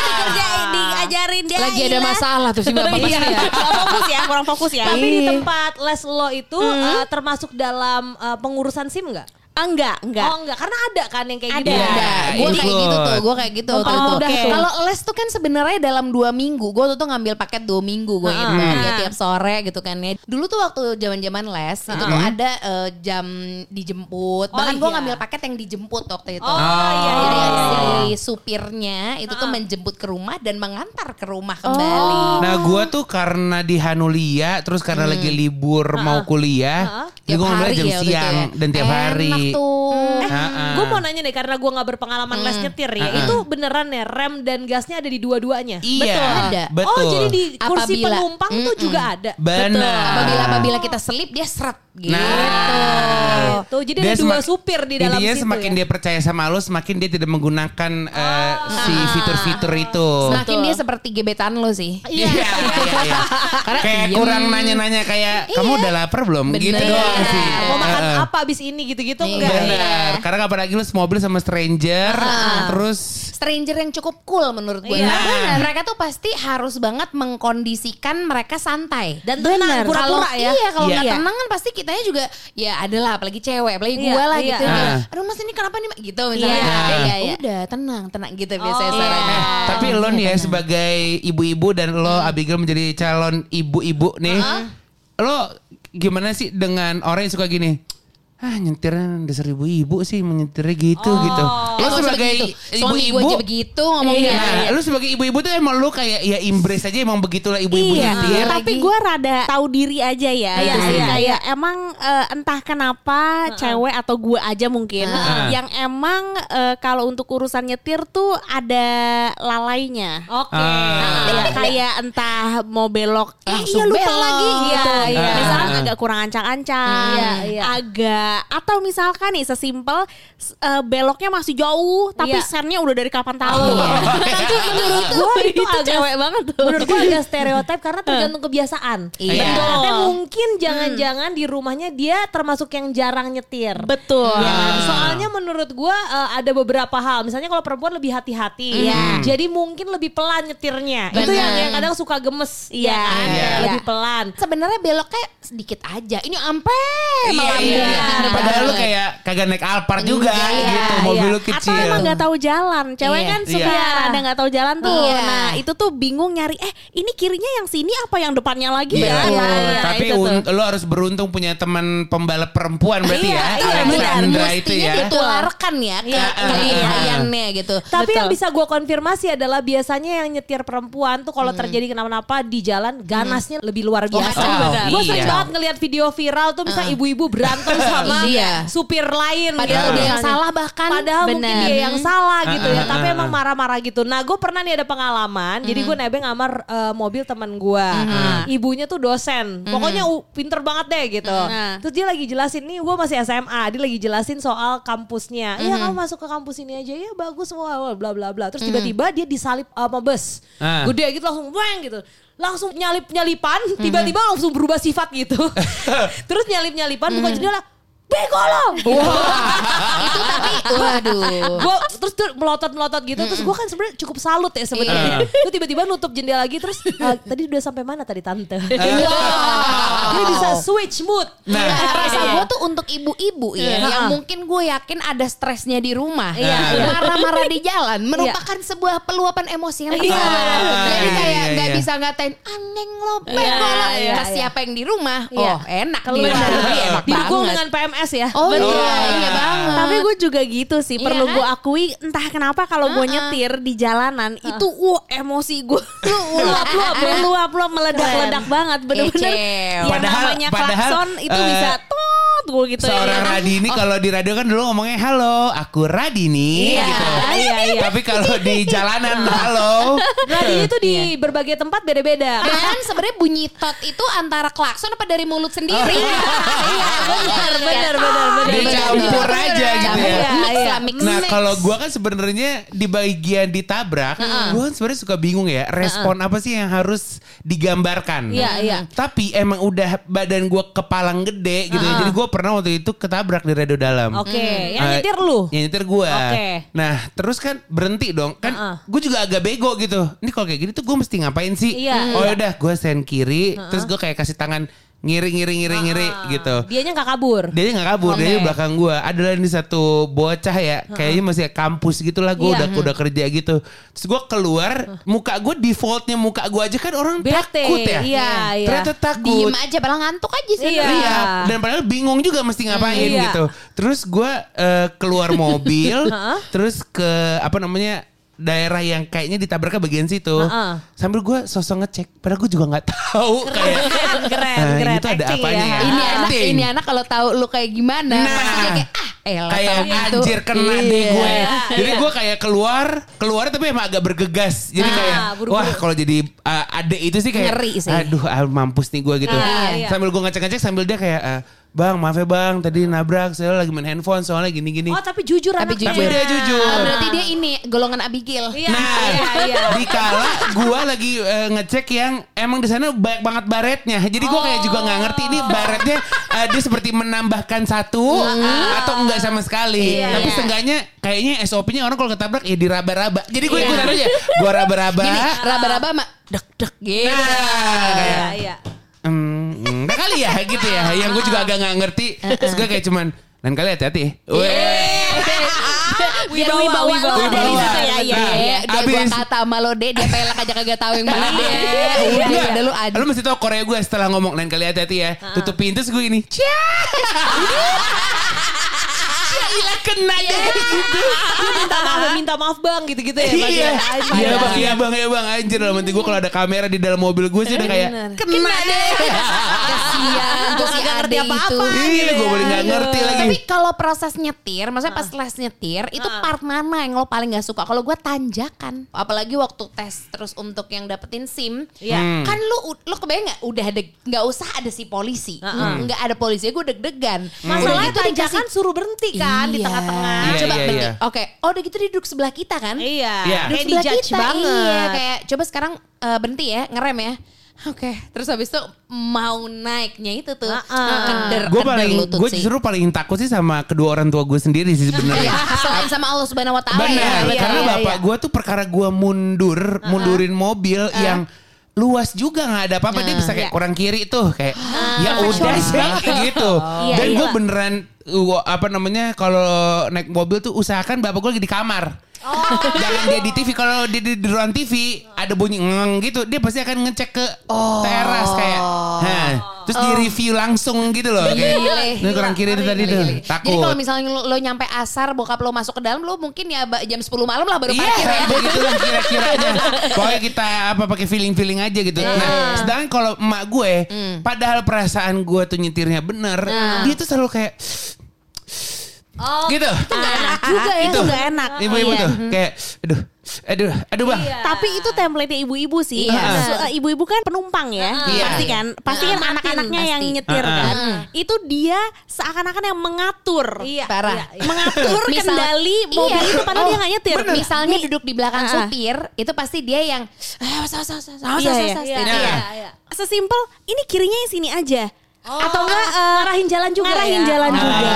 dikerjain, diajarin dia. Lagi ada masalah tuh si bapak Iya, ya. Nggak fokus ya, kurang fokus ya. Tapi di Iya. tempat les lo itu eh, termasuk dalam eh, pengurusan SIM nggak? Ah, enggak, enggak. Oh enggak, karena ada kan yang kayak Ada. gitu. Iya. Ada, gue kayak gitu tuh, gue kayak gitu Oh, tuh. oke. Kalau les tuh kan sebenarnya dalam dua minggu, gue tuh, tuh ngambil paket dua minggu gue gitu, ya tiap sore gitu kan ya. Dulu tuh waktu zaman zaman les itu tuh ada eh, jam dijemput, Oh, bahkan gue iya. ngambil paket yang dijemput waktu itu. Oh, iya, iya, Jadi iya, si iya. supirnya itu tuh menjemput ke rumah dan mengantar ke rumah kembali. Nah gue tuh karena di Hanulia Terus karena lagi libur mau kuliah Jadi gue ngambilnya hari jam ya itu siang ya. Dan tiap Enak hari tuh. Eh, Ha-ha. gue mau nanya deh karena gue nggak berpengalaman les nyetir ya. Ha-ha. Itu beneran ya rem dan gasnya ada di dua-duanya. Iya Betul, ada. Betul Oh jadi di kursi Apabila- penumpang tuh juga ada. Benar Apabila apabila kita selip dia seret gitu. Nah. Gitu. Jadi Dia ada dua supir di dalam situ semakin ya. dia percaya sama lo Semakin dia tidak menggunakan eh, Si fitur-fitur itu Semakin dia seperti gebetan lo sih. Iya, iya, iya. Karena Kayak diem. kurang nanya-nanya kayak kamu udah lapar belum? Bener. Gitu doang Iya. sih. Mau makan apa abis ini gitu-gitu Iya. Enggak? Benar. Karena apalagi lu semobil sama stranger, terus stranger yang cukup cool menurut gue. Iya. Karena mereka tuh pasti harus banget mengkondisikan mereka santai. Dan tenang, pura-pura ya. Iya, kalau Iya. nggak tenang kan pasti kitanya juga ya adalah apalagi cewek, apalagi Iya, gue lah iya. gitu. Kayak, Aduh mas ini kenapa nih Mak?" gitu misalnya. Iya, Ya, iya, iya. Udah tenang, tenang gitu biasanya Oh, sarannya. Eh, tapi lo nih ya sebagai ibu-ibu dan lo Abigail menjadi calon ibu-ibu nih. Lo gimana sih dengan orang yang suka gini? Ah nyetirnya dasar ibu-ibu sih menyetirnya gitu gitu. Lo nggak usah sebagai ibu-ibu aja begitu ngomongnya. Nah, lu sebagai ibu-ibu tuh emang lu kayak ya embrace aja emang begitulah ibu-ibu Iya, nyetir. tapi gue rada tahu diri aja ya. Iya, itu sih iya, kayak emang eh, entah kenapa cewek atau gue aja mungkin Heeh. yang emang eh, kalau untuk urusan nyetir tuh ada lalainya. Oke. Ah. Ya, kayak entah mau belok, eh Langsung iya lupa belok. lagi gitu. Iya, iya. Misalkan Ah. agak kurang ancang-ancang, Iya, iya. agak atau misalkan nih sesimpel eh, beloknya masih jauh, tapi Iya. sennya udah dari kapan tahu. Tapi menurut gue itu, itu agak cewek banget tuh. Menurut gue agak stereotip karena tergantung kebiasaan. Iya. Ibaratnya mungkin jangan-jangan di rumahnya dia termasuk yang jarang nyetir. Betul. Ya kan? Soalnya menurut gua eh, ada beberapa hal. Misalnya kalau perempuan lebih hati-hati. Iya. Jadi mungkin lebih pelan nyetirnya. Itu Benar. yang, yang kadang suka gemes. Iya, ya kan? iya. Lebih pelan. Sebenarnya beloknya sedikit aja. Ini ampe Iya, melambung. Iya. Bener Padahal lu kayak kagak naik Alphard juga Iya, gitu, iya. mobil lu Atau kecil. emang nggak tahu jalan. Cewek Iya. kan suka Iya. rada nggak tahu jalan tuh. Iya. Nah, itu tuh bingung nyari eh ini kirinya yang sini apa yang depannya lagi Iya, ya? Iya, iya, tapi itu tuh. un- lo harus beruntung punya teman pembalap perempuan berarti Iya, ya. iya, Alexandra benar. itu Mestinya ya. ditularkan ya ke Iya, gitu. Tapi Betul. yang bisa gua konfirmasi adalah biasanya yang nyetir perempuan tuh kalau terjadi kenapa-napa di jalan ganasnya lebih luar biasa. Oh, benar. Gue sering iya. banget ngeliat video viral tuh bisa ibu-ibu berantem sama Iya. supir lain. Padahal gitu dia yang salah bahkan. Padahal mungkin Benar. dia yang salah gitu ya. Ah, ah, Tapi ah, emang ah. marah-marah gitu. Nah gue pernah nih ada pengalaman. Jadi gue nebeng ngamar eh, mobil teman gue. Ibunya tuh dosen. Pokoknya u- pinter banget deh gitu. Nah. Terus dia lagi jelasin nih gue masih SMA. Dia lagi jelasin soal kampusnya. Iya kamu masuk ke kampus ini aja ya bagus semua bla bla bla. Terus tiba-tiba dia disalip sama bus. Gede gitu langsung weng gitu. Langsung nyalip-nyalipan, tiba-tiba langsung berubah sifat gitu. Terus nyalip-nyalipan buka jendela. Bego lo! itu tapi waduh. gue terus tuh melotot melotot gitu terus gue kan sebenarnya cukup salut ya sebenarnya gue tiba-tiba nutup jendela lagi terus "Ah, tadi udah sampai mana tadi tante dia bisa switch mood Nah, Nah, rasa Iya. gue tuh untuk ibu-ibu ya, Iya. yang mungkin gue yakin ada stresnya di rumah, Iya, iya. marah-marah di jalan, merupakan sebuah peluapan emosi yang Iya. Jadi Iya, kayak iya, nggak iya. bisa ngatain aneng lo, bego Iya, lo. iya, iya. siapa yang di rumah, Iya. oh enak nih. Iya, enak banget. dengan PMS ya. Oh Betul. iya, iya banget. Tapi gue juga gitu sih. Iya Perlu kan? gue akui entah kenapa kalau gue nyetir di jalanan itu wah emosi gue tuh uap-uap uap-uap meledak-ledak banget bener-bener. Yang Padahal- namanya padahal, klakson itu eh, bisa tot gue gitu Seorang ya. Radini kalau di radio kan dulu ngomongnya halo, aku Radini Iya, gitu. iya, iya. Tapi kalau di jalanan halo. Radio itu di berbagai tempat beda-beda. Dan sebenarnya bunyi tot itu antara klakson apa dari mulut sendiri? Iya, benar, benar, benar, benar. Dicampur aja gitu ya. Campur, Mix Iya, lah, mix. Nah kalau gua kan sebenarnya di bagian ditabrak, gua kan sebenarnya suka bingung ya respon apa sih yang harus digambarkan. Iya, iya. Tapi emang udah badan gua kepalang gede gitu ya. Jadi gua pernah waktu itu ketabrak di radio dalam. Oke, yang Eh, nyetir lu. Yang nyetir gua. Oke. Nah terus kan berhenti dong. Kan gue juga agak bego gitu. Ini kalau kayak gini tuh gue mesti ngapain sih? Iya. Oh udah gue stand kiri. Terus gue kayak kasih tangan ngiri ngiri ngiri ngiri gitu. Dianya nggak kabur. Dia nggak kabur, dia di Oke. belakang gue. Adalah ini satu bocah ya, kayaknya masih kampus gitulah. Gue Iya. udah udah kerja gitu. Terus gue keluar, muka gue defaultnya muka gue aja kan orang Bete, takut ya. iya, iya. Ternyata takut. Diem aja, padahal ngantuk aja sih. Iya. Iya, dan padahal bingung juga mesti ngapain Iya. gitu. Terus gue eh, keluar mobil, terus ke apa namanya daerah yang kayaknya ditabraknya bagian situ. Heeh. Sambil gue sosok ngecek, padahal gue juga nggak tahu kayak Keren, keren, "Ah, keren. itu ada apanya ya. Ini anak, ini anak kalau tahu lu kayak gimana, Nah. pasti kayak ah, elah kayak gitu. anjir kena Iya. deh gue. Jadi Iya. gue kayak keluar, keluar tapi emang agak bergegas. Jadi Ah, kayak buru-buru. wah kalau jadi uh, adek itu sih kayak Ngeri sih. aduh ah, mampus nih gue gitu. Ah, iya. Sambil gue ngecek-ngecek sambil dia kayak ah, Bang maaf ya bang tadi nabrak saya lagi main handphone soalnya gini-gini. Oh tapi jujur Tapi anaknya. jujur. Tapi dia jujur. Oh, berarti dia ini golongan Abigail. Iya, Nah, iya, iya. dikala gue lagi eh, ngecek yang emang di sana banyak banget baretnya. Jadi gue kayak juga nggak ngerti ini baretnya eh, dia seperti menambahkan satu atau enggak sama sekali. Iya. Tapi seenggaknya kayaknya SOP-nya orang kalau ketabrak ya diraba-raba. Jadi gue ikutan aja. Gue raba-raba. Gini, raba-raba sama dek-dek gitu. Nah, Iya, iya. Hmm, enggak kali ya gitu ya. Yang gue juga agak nggak ngerti. Terus gue kayak cuman lain kali hati-hati. Wibawa, wibawa. Wibawa. situ ya. Iya. Iya, dia gua kata sama lo deh, dia pelak aja kagak tahu yang mana deh. Iya, Udah, udah lu aja. Lu mesti tau Korea gue setelah ngomong lain kali hati-hati ya. Tutup pintu gue ini. Cia. Ilah kena deh gitu. Minta maaf, minta maaf bang gitu-gitu ya. Bang, Iya, ya. Iya bang, iya bang, iya bang, anjir dalam hati gue kalau ada kamera di dalam mobil gue sih udah kayak kena deh. Kasian tuh si Kagak ngerti apa-apa. itu. Iya, gue boleh nggak ngerti lagi. Tapi kalau proses nyetir, maksudnya pas les nyetir, itu part mana yang lo paling gak suka? Kalau gue tanjakan. Apalagi waktu tes terus untuk yang dapetin SIM. Iya. Hmm. Kan lu lo kebayang gak? Udah ada nggak usah ada si polisi. nggak ada polisi, gue deg-degan. Masalahnya gitu tanjakan suruh berhenti kan di Iya. tengah-tengah. Iya, coba iya, berhenti. iya. Oke. Oh udah gitu dia duduk sebelah kita kan? Iya. Iya. Duduk Kayak sebelah kita, banget. Iya, kayak coba sekarang eh, berhenti ya, ngerem ya. Oke, terus habis itu mau naiknya itu tuh Heeh. keder, Gue paling, gue justru paling takut sih sama kedua orang tua gue sendiri sih sebenarnya. Selain sama Allah Subhanahu Wa Taala Benar, ya. iya, karena iya, bapak iya. gue tuh perkara gue mundur, mundurin mobil yang luas juga nggak ada apa-apa dia bisa kayak kurang kiri tuh kayak ya udah sih kayak gitu. Iya, Dan iya. gue beneran uh, apa namanya kalau naik mobil tuh usahakan bapak gue lagi di kamar. Jangan dia di TV kalau dia di, di ruang TV ada bunyi ngeng gitu dia pasti akan ngecek ke teras kayak nah, terus di review langsung gitu loh kayak ini kurang kiri tadi tuh Jadi takut. kalau misalnya lo, lo nyampe asar bokap lo masuk ke dalam lo mungkin ya jam 10 malam lah baru parkir ya. begitulah kira-kiranya. Pokoknya kita apa pakai feeling-feeling aja gitu. Nah, sedangkan kalau emak gue, padahal perasaan gue tuh nyetirnya bener, dia tuh selalu kayak Oh, gitu. Itu gak enak juga ya. Itu nggak enak. Ibu-ibu Iya. tuh kayak, aduh, aduh, aduh bang. Iya. Tapi itu template ibu-ibu sih. Iya. So, eh, ibu-ibu kan penumpang ya. Iya. Pasti kan. Pasti kan Ngamatin, anak-anaknya yang pasti. nyetir Ah, ah. kan. Itu dia seakan-akan yang mengatur. Iya. Parah. iya, iya. Mengatur Misal- kendali mobil Iya. itu padahal dia nggak nyetir. Misalnya duduk di belakang supir, itu pasti dia yang "Ah, awas, awas, awas, awas, awas, Iya, awas, iya. awas." Iya, iya, iya. Sesimpel ini kirinya yang sini aja. Oh, Atau enggak eh, ngarahin jalan juga ngarahin ya? jalan Ah. juga.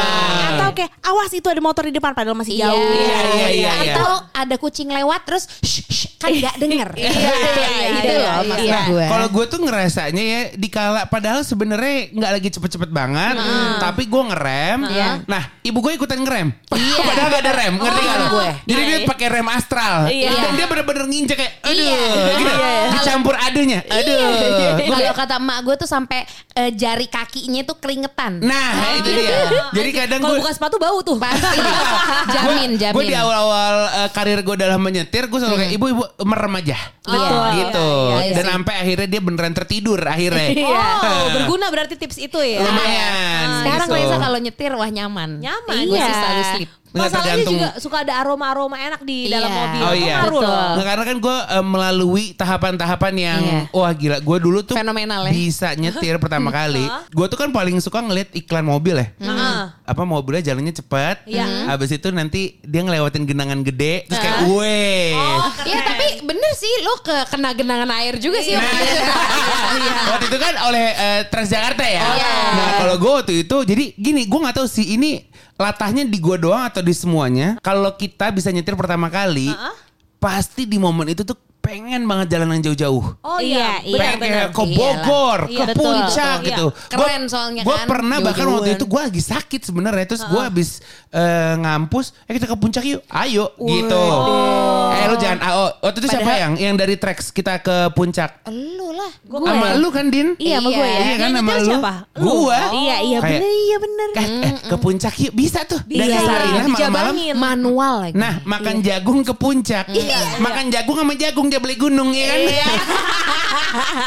Atau kayak awas itu ada motor di depan padahal masih Iya. jauh. Iya, iya, iya, iya. Atau ada kucing lewat terus shh, shh, kan nggak denger. iya, Itu iya, loh iya. maksud Nah, gue. kalau gue tuh ngerasanya ya dikala padahal sebenarnya nggak lagi cepet-cepet banget, tapi gue ngerem. Iya. Nah, ibu gue ikutan ngerem. padahal gak ada rem, ngerti Oh, lo? gue. Jadi dia pakai rem astral. Iya. Dan dia bener-bener nginjek kayak, aduh, Iya. gitu. Iya. Dicampur campur adunya. Aduh. Kalau kata emak gue tuh sampai eh, jari kakinya tuh keringetan. Nah itu dia. Jadi kadang Kalau gue buka sepatu bau tuh. Pasti. jamin, jamin. Gue di awal-awal uh, karir gue dalam menyetir, gue selalu kayak ibu-ibu merem aja. Betul. Gitu. Iya, iya Dan sampai akhirnya dia beneran tertidur akhirnya. Oh, berguna berarti tips itu ya. Lumayan. Sekarang gitu. Reza kalau nyetir wah nyaman. Nyaman. Gue Iya. sih selalu sleep. Nggak Masalahnya tergantung. juga suka ada aroma-aroma enak di dalam Iya. mobil. Oh Itu iya. loh. Nggak, karena kan gue eh, melalui tahapan-tahapan yang Iya. wah gila. Gue dulu tuh Fenomenal ya. bisa nyetir pertama kali. Gue tuh kan paling suka ngeliat iklan mobil ya. Heeh. Apa mobilnya jalannya cepat. Iya. Habis itu nanti dia ngelewatin genangan gede. Terus kayak weh. Iya tapi bener sih lo ke kena genangan air juga sih. Nah, waktu itu. waktu itu kan oleh eh, Transjakarta ya. Iya. Nah kalau gue waktu itu jadi gini gue nggak tahu sih ini latahnya di gue doang atau di semuanya. Kalau kita bisa nyetir pertama kali, pasti di momen itu tuh pengen banget jalan yang jauh-jauh. Oh iya, Iya, pengen benar-benar. kayak ke Iyalah. Bogor, Iya, ke betul, puncak betul. gitu. Iya. Keren soalnya Gue kan, pernah bahkan waktu itu gue lagi sakit sebenarnya. Terus gue habis eh, ngampus, eh kita ke puncak yuk, ayo gitu. Eh lu jangan, ah, oh, waktu itu siapa yang yang dari Trax kita ke puncak? Lu lah. Sama lu kan Din? Iya, sama gue ya. Iya kan Yang sama lu. siapa? Lu? Gua. Iya, iya bener, iya bener. "Kan, eh, ke puncak yuk bisa tuh. Dari Bisa, Sarinah malam-malam. Manual lagi. Nah, makan jagung ke puncak. Makan jagung sama jagung beli gunung ya kan?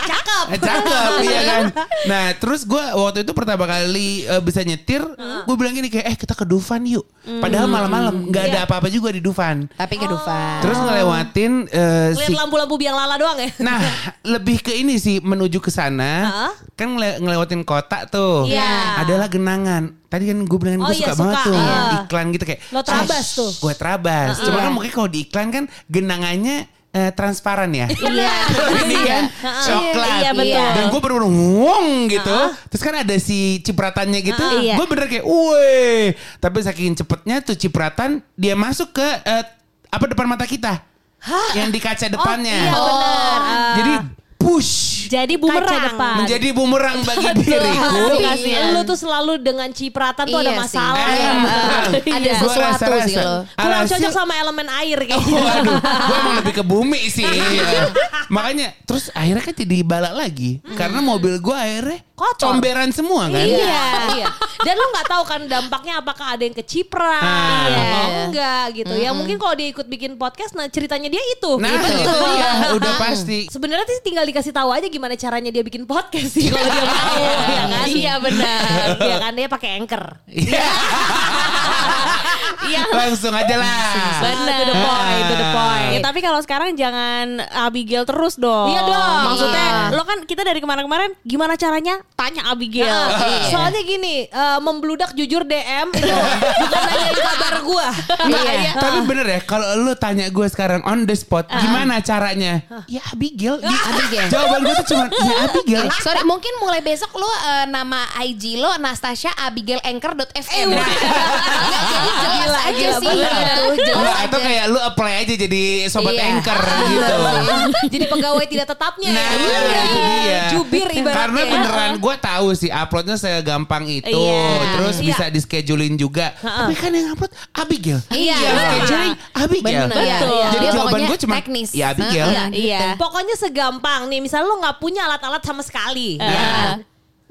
Cakep. Eh, Cakep iya kan. Nah terus gue waktu itu pertama kali eh, bisa nyetir, gue bilang gini kayak eh kita ke Dufan yuk. Padahal malam-malam nggak ada apa-apa juga di Dufan. Tapi ke Dufan. Terus ngelewatin eh, Lihat si lampu-lampu biang lala doang ya. Nah, lebih ke ini sih menuju ke sana. Hah? Kan ngele- ngelewatin kota tuh. Iya. Adalah genangan. Tadi kan gue bilang Oh gue iya, suka banget suka. tuh Iya. iklan gitu kayak. Lo terabas tuh. Gue terabas. Cuma kan mungkin kalau di iklan kan genangannya eh, transparan ya. Iya. ini kan coklat. Iya, betul. Dan gue bener-bener wong gitu. Terus kan ada si cipratannya gitu. Iya. Gue bener kayak, weh. Tapi saking cepetnya tuh cipratan dia masuk ke eh, apa depan mata kita. Yang di kaca depannya. Iya benar. Ah. Jadi push Jadi bumerang. depan. menjadi bumerang bagi diriku. Tapi lu tuh selalu dengan cipratan tuh ada Iya sih. masalah Eh, ya. Ada Gua sesuatu rasa-rasa. sih lo. Kurang cocok sama elemen air kayaknya. Waduh, gue emang lebih ke bumi sih. Iya. Makanya terus akhirnya kan jadi balak lagi. Karena mobil gue akhirnya Kotor. comberan semua kan. Iya, iya. Dan lu nggak tahu kan dampaknya apakah ada yang keciprat Ah. atau enggak gitu. Ya mungkin kalau dia ikut bikin podcast nah ceritanya dia itu. Nah, Gitu. itu dia udah pasti. Sebenarnya sih tinggal dikasih tahu aja gimana caranya dia bikin podcast sih kalau dia mau ya kan. Iya, benar. Iya kan dia pakai anchor. Iya. Langsung aja lah. Bener. To the point, to the point. Ya, tapi kalau sekarang jangan Abigail terus dong. Iya dong. Maksudnya Iya. lo kan kita dari kemarin-kemarin gimana caranya? Tanya Abigail. Nah, Iya. Soalnya gini, eh, membludak jujur DM itu bukan nanyain kabar gua. Iya. Tapi bener ya kalau lu tanya gue sekarang on the spot gimana caranya? Ya Abigail. Di, Abigail. Jawaban gue tuh cuma ya Abigail. Eh, Sorry, mungkin mulai besok lo eh, nama IG lo Anastasia Abigail Anchor.fm. Eh, jelas Gila, aja gila, sih gitu. Atau kayak lu apply aja jadi sobat Iya. anchor Ah, gitu. Jadi pegawai tidak tetapnya Nah, ya. itu dia. Jubir ibaratnya. Karena beneran gue tahu sih uploadnya segampang itu, Iya. terus Iya. bisa di schedulein juga. Tapi kan yang upload Abigail. Iya. Yang scheduling Abigail. Iya, Betul. iya. Jadi jawaban pokoknya gue cuma teknis. ya Abigail. Iya. Pokoknya segampang nih, misalnya lo nggak punya alat-alat sama sekali, ya kan?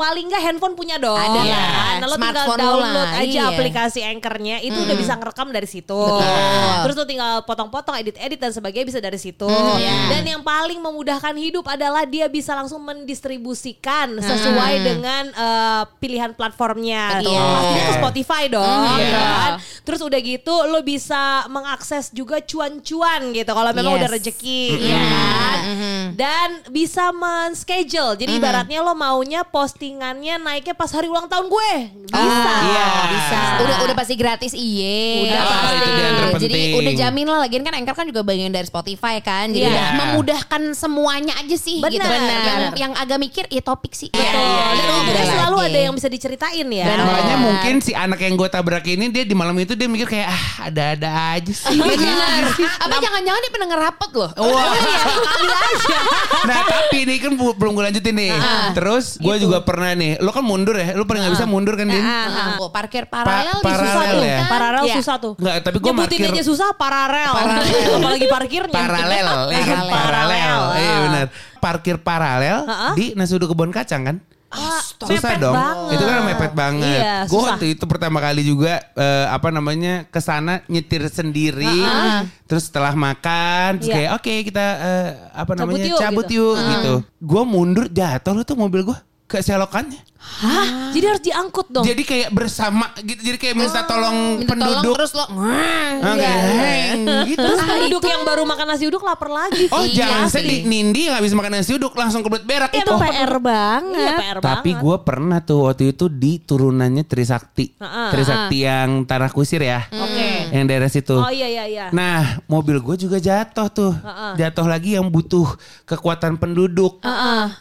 Paling nggak handphone punya dong. Ada ya kan? Nah, lo tinggal download lah, aja iya. aplikasi Anchor-nya, itu udah bisa ngerekam dari situ. Betul. Terus lo tinggal potong-potong, edit-edit dan sebagainya bisa dari situ. iya. Dan yang paling memudahkan hidup adalah dia bisa langsung mendistribusikan sesuai dengan eh, pilihan platformnya. Betul. Pastinya ke Spotify dong. Hmm, gitu iya. kan. Terus udah gitu lo bisa mengakses juga cuan-cuan gitu kalau memang Yes. udah rezeki ya kan. Dan bisa men-schedule. Jadi ibaratnya lo maunya postingannya naiknya pas hari ulang tahun gue. Bisa. Iya. Bisa. Udah udah pasti gratis iye. Udah Ah, pasti. itu. Jadi udah jamin lah lagian kan Anchor kan juga bagian dari Spotify kan. Jadi Iya. udah memudahkan semuanya aja sih Benar. gitu. Benar. Yang yang agak mikir ya topik sih. Betul. Ya, Dan udah untungnya lagi. selalu ada yang bisa diceritain ya. Makanya mungkin si anak yang gue tabrak ini dia di malam itu dia mikir kayak ah ada-ada aja sih. Benar. Apa jangan-jangan dia pendengar rapot loh? Wah. nah tapi ini kan belum gue lanjutin nih. Terus gue juga pernah pernah nih, lu kan mundur ya, lu paling nggak bisa mundur kan Din? Nah, gua parkir paralel Pa- susah paralel tuh ya? kan. Paralel Iya. susah tuh. Enggak, tapi gue Nyebutin parkir aja susah paralel. Paralel. Apalagi parkirnya. paralel, ya kan? Paralel. paralel. Paralel. Iya benar. Parkir paralel Ha-ha. di nasi uduk kebon kacang kan? susah mepet dong. banget. Itu kan mepet banget. Iya, gue susah. waktu itu pertama kali juga eh, apa namanya ke sana nyetir sendiri. Terus setelah makan, terus Iya. kayak oke kita eh, apa Cabut namanya yuk, cabut gitu. yuk gitu. Gue mundur jatuh lu tuh mobil gue ke selokannya. Hah? Jadi harus diangkut dong. Jadi kayak bersama gitu. Jadi kayak minta tolong Minta tolong penduduk. terus lo Ah, kayak, Iya. "Heng," gitu. Terus penduduk yang baru makan nasi uduk lapar lagi. Oh Iya jangan sih. sedih Nindi yang habis makan nasi uduk langsung kebelet berak Itu itu. PR banget. Iya PR Tapi banget. gue pernah tuh waktu itu di turunannya Trisakti. Heeh. Trisakti yang Tanah Kusir ya. Oke. Yang daerah situ. Oh iya iya iya. Nah mobil gue juga jatuh tuh. Heeh. Jatuh lagi yang butuh kekuatan penduduk.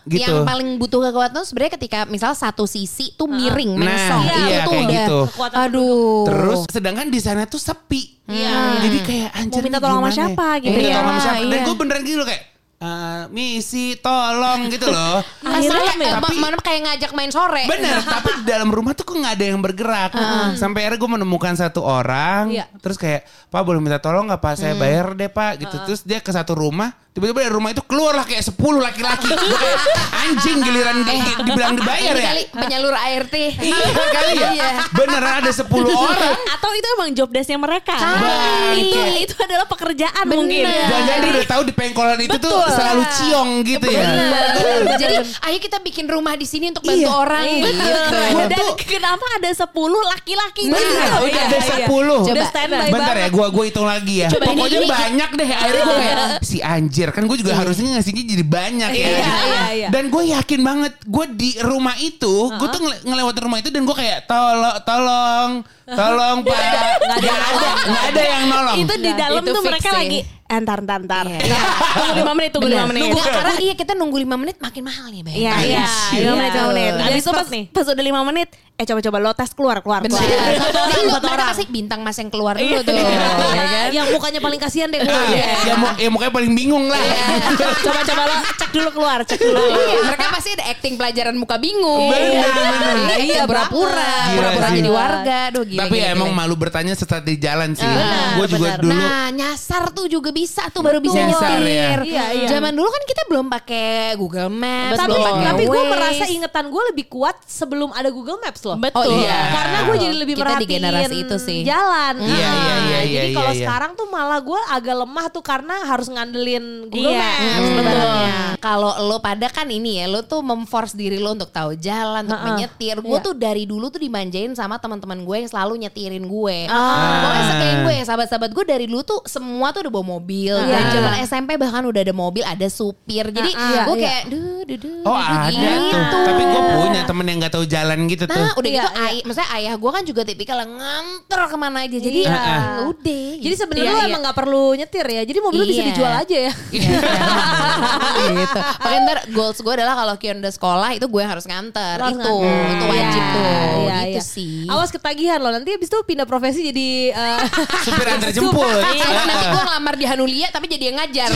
Gitu. Yang paling butuh kekuatan tuh sebenarnya ketika misal satu sisi tuh miring, Nah, mengsong. iya, itu kayak udah, gitu. Aduh. Terus sedangkan di sana tuh sepi. Iya. Jadi kayak anjir Mau minta tolong sama gimana ya? siapa gitu Minta ya. tolong sama siapa. Dan Iya. gue beneran gitu kayak. "Eh, misi tolong gitu loh. Tapi- kayak, ma- mana kayak ngajak main sore. Bener, tapi di dalam rumah tuh kok nggak ada yang bergerak. Sampai akhirnya gue menemukan satu orang, Iya. terus kayak, Pak boleh minta tolong nggak Pak? Saya bayar deh Pak. Gitu. Terus dia ke satu rumah, tiba-tiba dari rumah itu keluarlah kayak 10 laki-laki. Gua kayak, Anjing giliran di- dibilang dibayar Ini ya. kali penyalur ART. Iya kali ya. Iya. Beneran ada 10 orang. Atau itu emang job desknya mereka. Kali. itu itu adalah pekerjaan Bener. mungkin. Dan jadi udah tahu di pengkolan itu tuh Betul. selalu ciong gitu ya. Bener. Jadi ayo kita bikin rumah di sini untuk bantu Iya. orang. Iya. Gitu. Gua Dan tuh- kenapa ada 10 laki-laki Bener, gitu? udah iya, ada iya. 10. Coba. Udah standby Bentar ya, gua gua hitung lagi ya. Coba Pokoknya ini- banyak deh. Akhirnya gue kayak si anjir kan gue juga harusnya ngasihnya jadi banyak ya. Iya, gitu. iya, iya. Dan gue yakin banget gue di rumah itu, gue tuh ngele- ngelewatin rumah itu dan gue kayak tolong, tolong, tolong pak. Nggak ada, nggak ada yang nolong. Itu di dalam Itu tuh mereka fixing. lagi entar entar entar. Iya. Tunggu 5 menit, tunggu 5 menit. Nunggu, karena iya kita nunggu 5 menit makin mahal nih, Bay. Iya, iya. Iya. 5 menit, 5 menit. Habis itu pas, nih. pas udah 5 menit, eh coba-coba lo tes keluar, keluar, keluar. Satu orang, satu mereka orang. pasti bintang mas yang keluar dulu Iya. tuh. ya kan? Yang mukanya paling kasihan deh. Ah, ya, mu- ya mukanya paling bingung lah. Coba-coba lo cek dulu keluar, cek dulu. Iya, mereka pasti ada acting pelajaran muka bingung. Bener. Iya, Iya, pura-pura, pura-pura jadi warga. Duh, gila, Tapi gila, ya emang malu bertanya setelah di jalan sih. Benar, Gue juga benar. dulu. Nah, nyasar tuh juga bisa tuh baru bisa Nyasar nyetir. ya. Iya, iya. Zaman dulu kan kita belum pakai Google Maps, Tapi tapi gue merasa ingetan gue lebih kuat sebelum ada Google Maps loh. Betul. Oh, iya. Karena gue jadi lebih Kita di generasi itu sih. jalan. Iya, iya, Nah, iya, iya, Jadi iya, kalau iya. sekarang tuh malah gue agak lemah tuh karena harus ngandelin Google Iya, Maps. mm, sebenarnya. Kalau lo pada kan ini ya, lo tuh memforce diri lo untuk tahu jalan, untuk menyetir. Gue Iya. tuh dari dulu tuh dimanjain sama teman-teman gue yang selalu nyetirin gue. Ah. Pokoknya sekalian gue, sahabat-sahabat gue dari dulu tuh semua tuh udah bawa mobil. Iya. Dan zaman SMP bahkan udah ada mobil, ada supir. Jadi Ah, gue iya. kayak, duh, duh, duh, Oh ada tuh. Tapi gue punya temen yang gak tahu jalan gitu tuh. Nah udah Iya, gitu, iya. ay- maksudnya ayah gue kan juga tipikal yang nganter ke mana aja. Jadi Iya. ya udah. Jadi sebenarnya Iya, lo iya. emang gak perlu nyetir ya. Jadi mobil lo bisa Iya. dijual aja ya. gitu. Makanya ntar goals gue adalah kalau Kion udah sekolah itu gue harus nganter. Harus itu, nganter. itu wajib Iya, tuh. iya, gitu iya. sih. Awas ketagihan lo nanti abis itu pindah profesi jadi eh, Supir antar jemput. Sama nanti Heeh. gue ngelamar di Hanulia tapi jadi yang ngajar.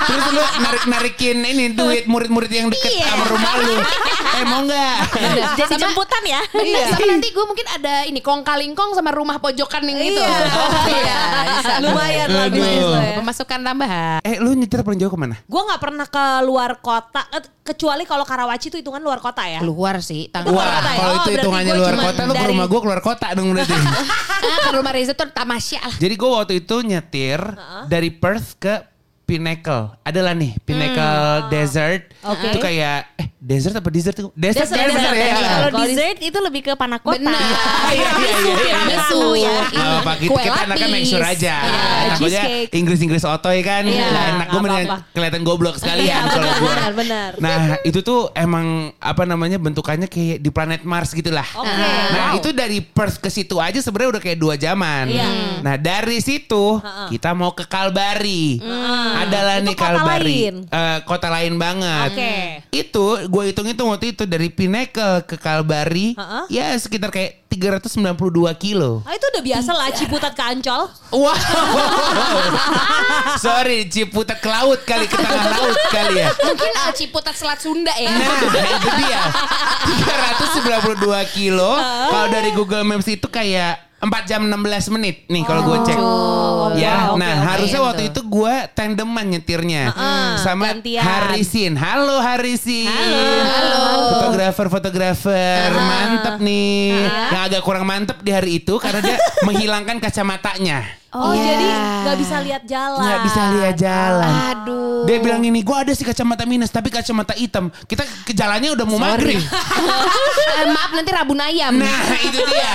Terus lu narik-narikin ini duit murid-murid yang deket Iya. sama rumah lu. Eh mau nggak? Jadi Sama- jemputan ya. Bener, sama nanti gue mungkin ada ini kong kalingkong sama rumah pojokan yang gitu. Iya. Oh, iya, lumayan lah ya. Pemasukan tambahan. Eh lu nyetir paling jauh ke mana? Gue nggak pernah ke luar kota, kecuali kalau Karawaci itu hitungan luar kota ya. Keluar sih. Tang- Wah, kota ya? kalau Oh, itu hitungannya luar kota, lu ke dari- rumah gue keluar kota dong berarti. Ah, ke rumah Reza tuh tamasya lah. Jadi gue waktu itu nyetir dari Perth ke Pinnacle. Adalah nih Pinnacle Desert. Oke. Itu kayak eh desert apa desert tuh? Desert, Desert, desert, desert, ya. desert. Kalau dessert itu lebih ke panah kota. Benar. Iya, iya, iya, iya. Ya. Gak apa-apa, kita, kita anaknya make sure aja. Iya, Takutnya. Inggris-Inggris otoy kan. Iya, Nggak enak. Gue mendingan kelihatan goblok sekalian kalau gue. benar, benar. Nah itu tuh emang apa namanya bentukannya kayak di planet Mars gitu lah. Oke. Nah Wow. itu dari Perth ke situ aja sebenarnya udah kayak dua jaman. Iya. Nah dari situ kita mau ke Kalbari. Adalah Itu nih kota Kalbari. lain. Eh, kota lain banget. Oke. Itu gue hitung-hitung waktu itu dari Pinnacle ke Kalbari, Heeh. ya sekitar kayak 392 kilo. Ah, itu udah biasa lah Ciputat ke Ancol. Wow. Sorry, Ciputat ke laut kali, ke tengah laut kali ya. Mungkin uh, Ciputat Selat Sunda ya. Nah, itu dia. 392 kilo. Kalau dari Google Maps itu kayak 4 jam 16 menit nih kalau gue cek. ya, oke, nah oke. harusnya waktu itu gue tandeman nyetirnya sama gantian. Harisin. Halo Harisin. Halo. Fotografer-fotografer mantep nih. Yang agak kurang mantep di hari itu karena dia menghilangkan kacamatanya. Oh Iya. jadi nggak bisa lihat jalan. Nggak bisa lihat jalan. Aduh. Dia bilang ini, gue ada sih kacamata minus tapi kacamata hitam. Kita ke jalannya udah mau maghrib. Eh, maaf nanti rabun ayam. Nah itu dia.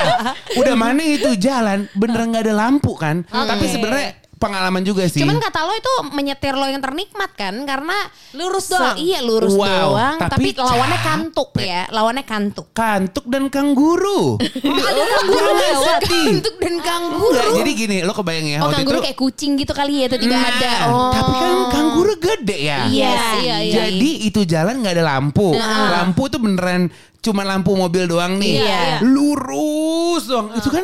Udah mana itu jalan beneran nggak ada lampu kan. Tapi sebenarnya pengalaman juga sih. Cuman kata lo itu menyetir lo yang ternikmat kan karena Lurus doang. iya lurus Wow, doang tapi, tapi lawannya capek. kantuk ya, lawannya kantuk. kantuk dan kangguru. Ada kangguru lewat. kantuk dan kangguru. Enggak, jadi gini, lo kebayang ya Oh waktu kangguru itu. kayak kucing gitu kali ya, tiba-tiba Nah, ada. Oh. Tapi kan kangguru gede ya. Iya, iya, iya. Jadi itu jalan nggak ada lampu. Lampu tuh beneran cuma lampu mobil doang nih. Iya. Lurus doang. Itu kan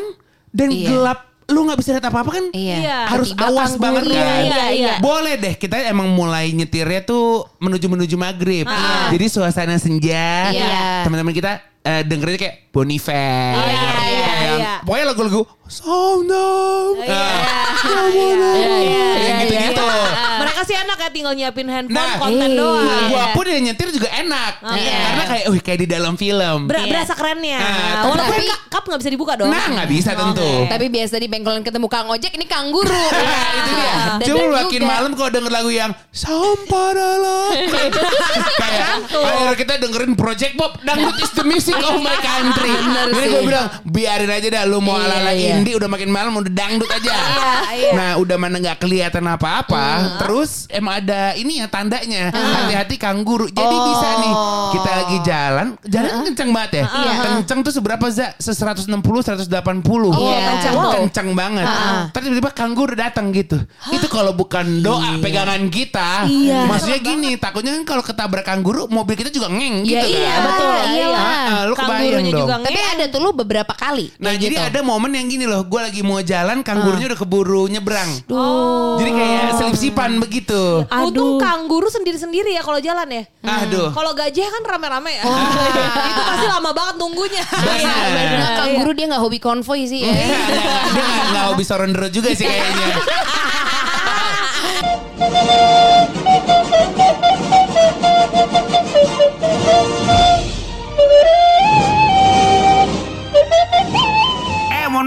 dan Iya. gelap. Lu nggak bisa lihat apa-apa kan? Iya. Iya. Harus Tiba-tiba awas banget Iya, kan. iya, iya. Boleh deh kita emang mulai nyetirnya tuh menuju menuju maghrib. Jadi suasana senja. Iya. Teman-teman kita eh, dengerin kayak Bonifer. Iya, iya, Kayak- iya. Pokoknya lagu-lagu Sound of. Ah, Yang gitu-gitu. Mereka sih enak ya tinggal nyiapin handphone Nah, konten iya. doang. Gua pun yang nyetir juga enak. Karena kayak, wih kayak di dalam film. Ber- Iya. Berasa kerennya. Nah, Walaupun tapi- ka- cup nggak bisa dibuka dong. Nah nggak bisa tentu. Tapi biasa di bengkolan ketemu Kang Ojek ini kangguru. Nah, itu dia. Dan- Cuma makin malam kalau denger lagu yang Samparalah. kayak akhirnya kita dengerin Project Pop dangdut is the music of my country. Jadi gue bilang biarin aja dah lu mau Iya, ala-ala iya. Indie udah makin malam udah dangdut aja. Nah udah mana nggak kelihatan apa-apa. Terus emang ada ini ya tandanya hati-hati kangguru. Jadi bisa nih kita lagi jalan, jalan kan kenceng banget ya. Kenceng tuh seberapa za? Se 160 180. Iya. kenceng Wow. kenceng banget. Tapi tiba-tiba kangguru datang gitu. Itu kalau bukan doa pegangan kita. Maksudnya gini, takutnya kan kalau ketabrak kangguru mobil kita juga ngeng Iya, gitu iya, kan. betul. Ah, Iyalah. ah, lu kebayang dong. juga Tapi ada tuh lu beberapa kali. Nah jadi gitu. ada momen yang gini loh, gue lagi mau jalan, kanggurunya udah keburu nyebrang. Jadi kayak selip-sipan begitu. Untung kangguru sendiri-sendiri ya kalau jalan ya. Aduh. Kalau gajah kan rame-rame ya. itu pasti lama banget nunggunya. Benar. Nah, kangguru dia nggak hobi konvoy sih ya. Dia nggak- dia nggak nggak hobi sorondero juga sih kayaknya.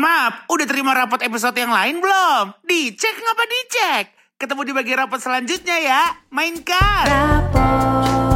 maaf, udah terima rapot episode yang lain belum? Dicek ngapa dicek? Ketemu di bagian rapot selanjutnya ya. Mainkan! Rapot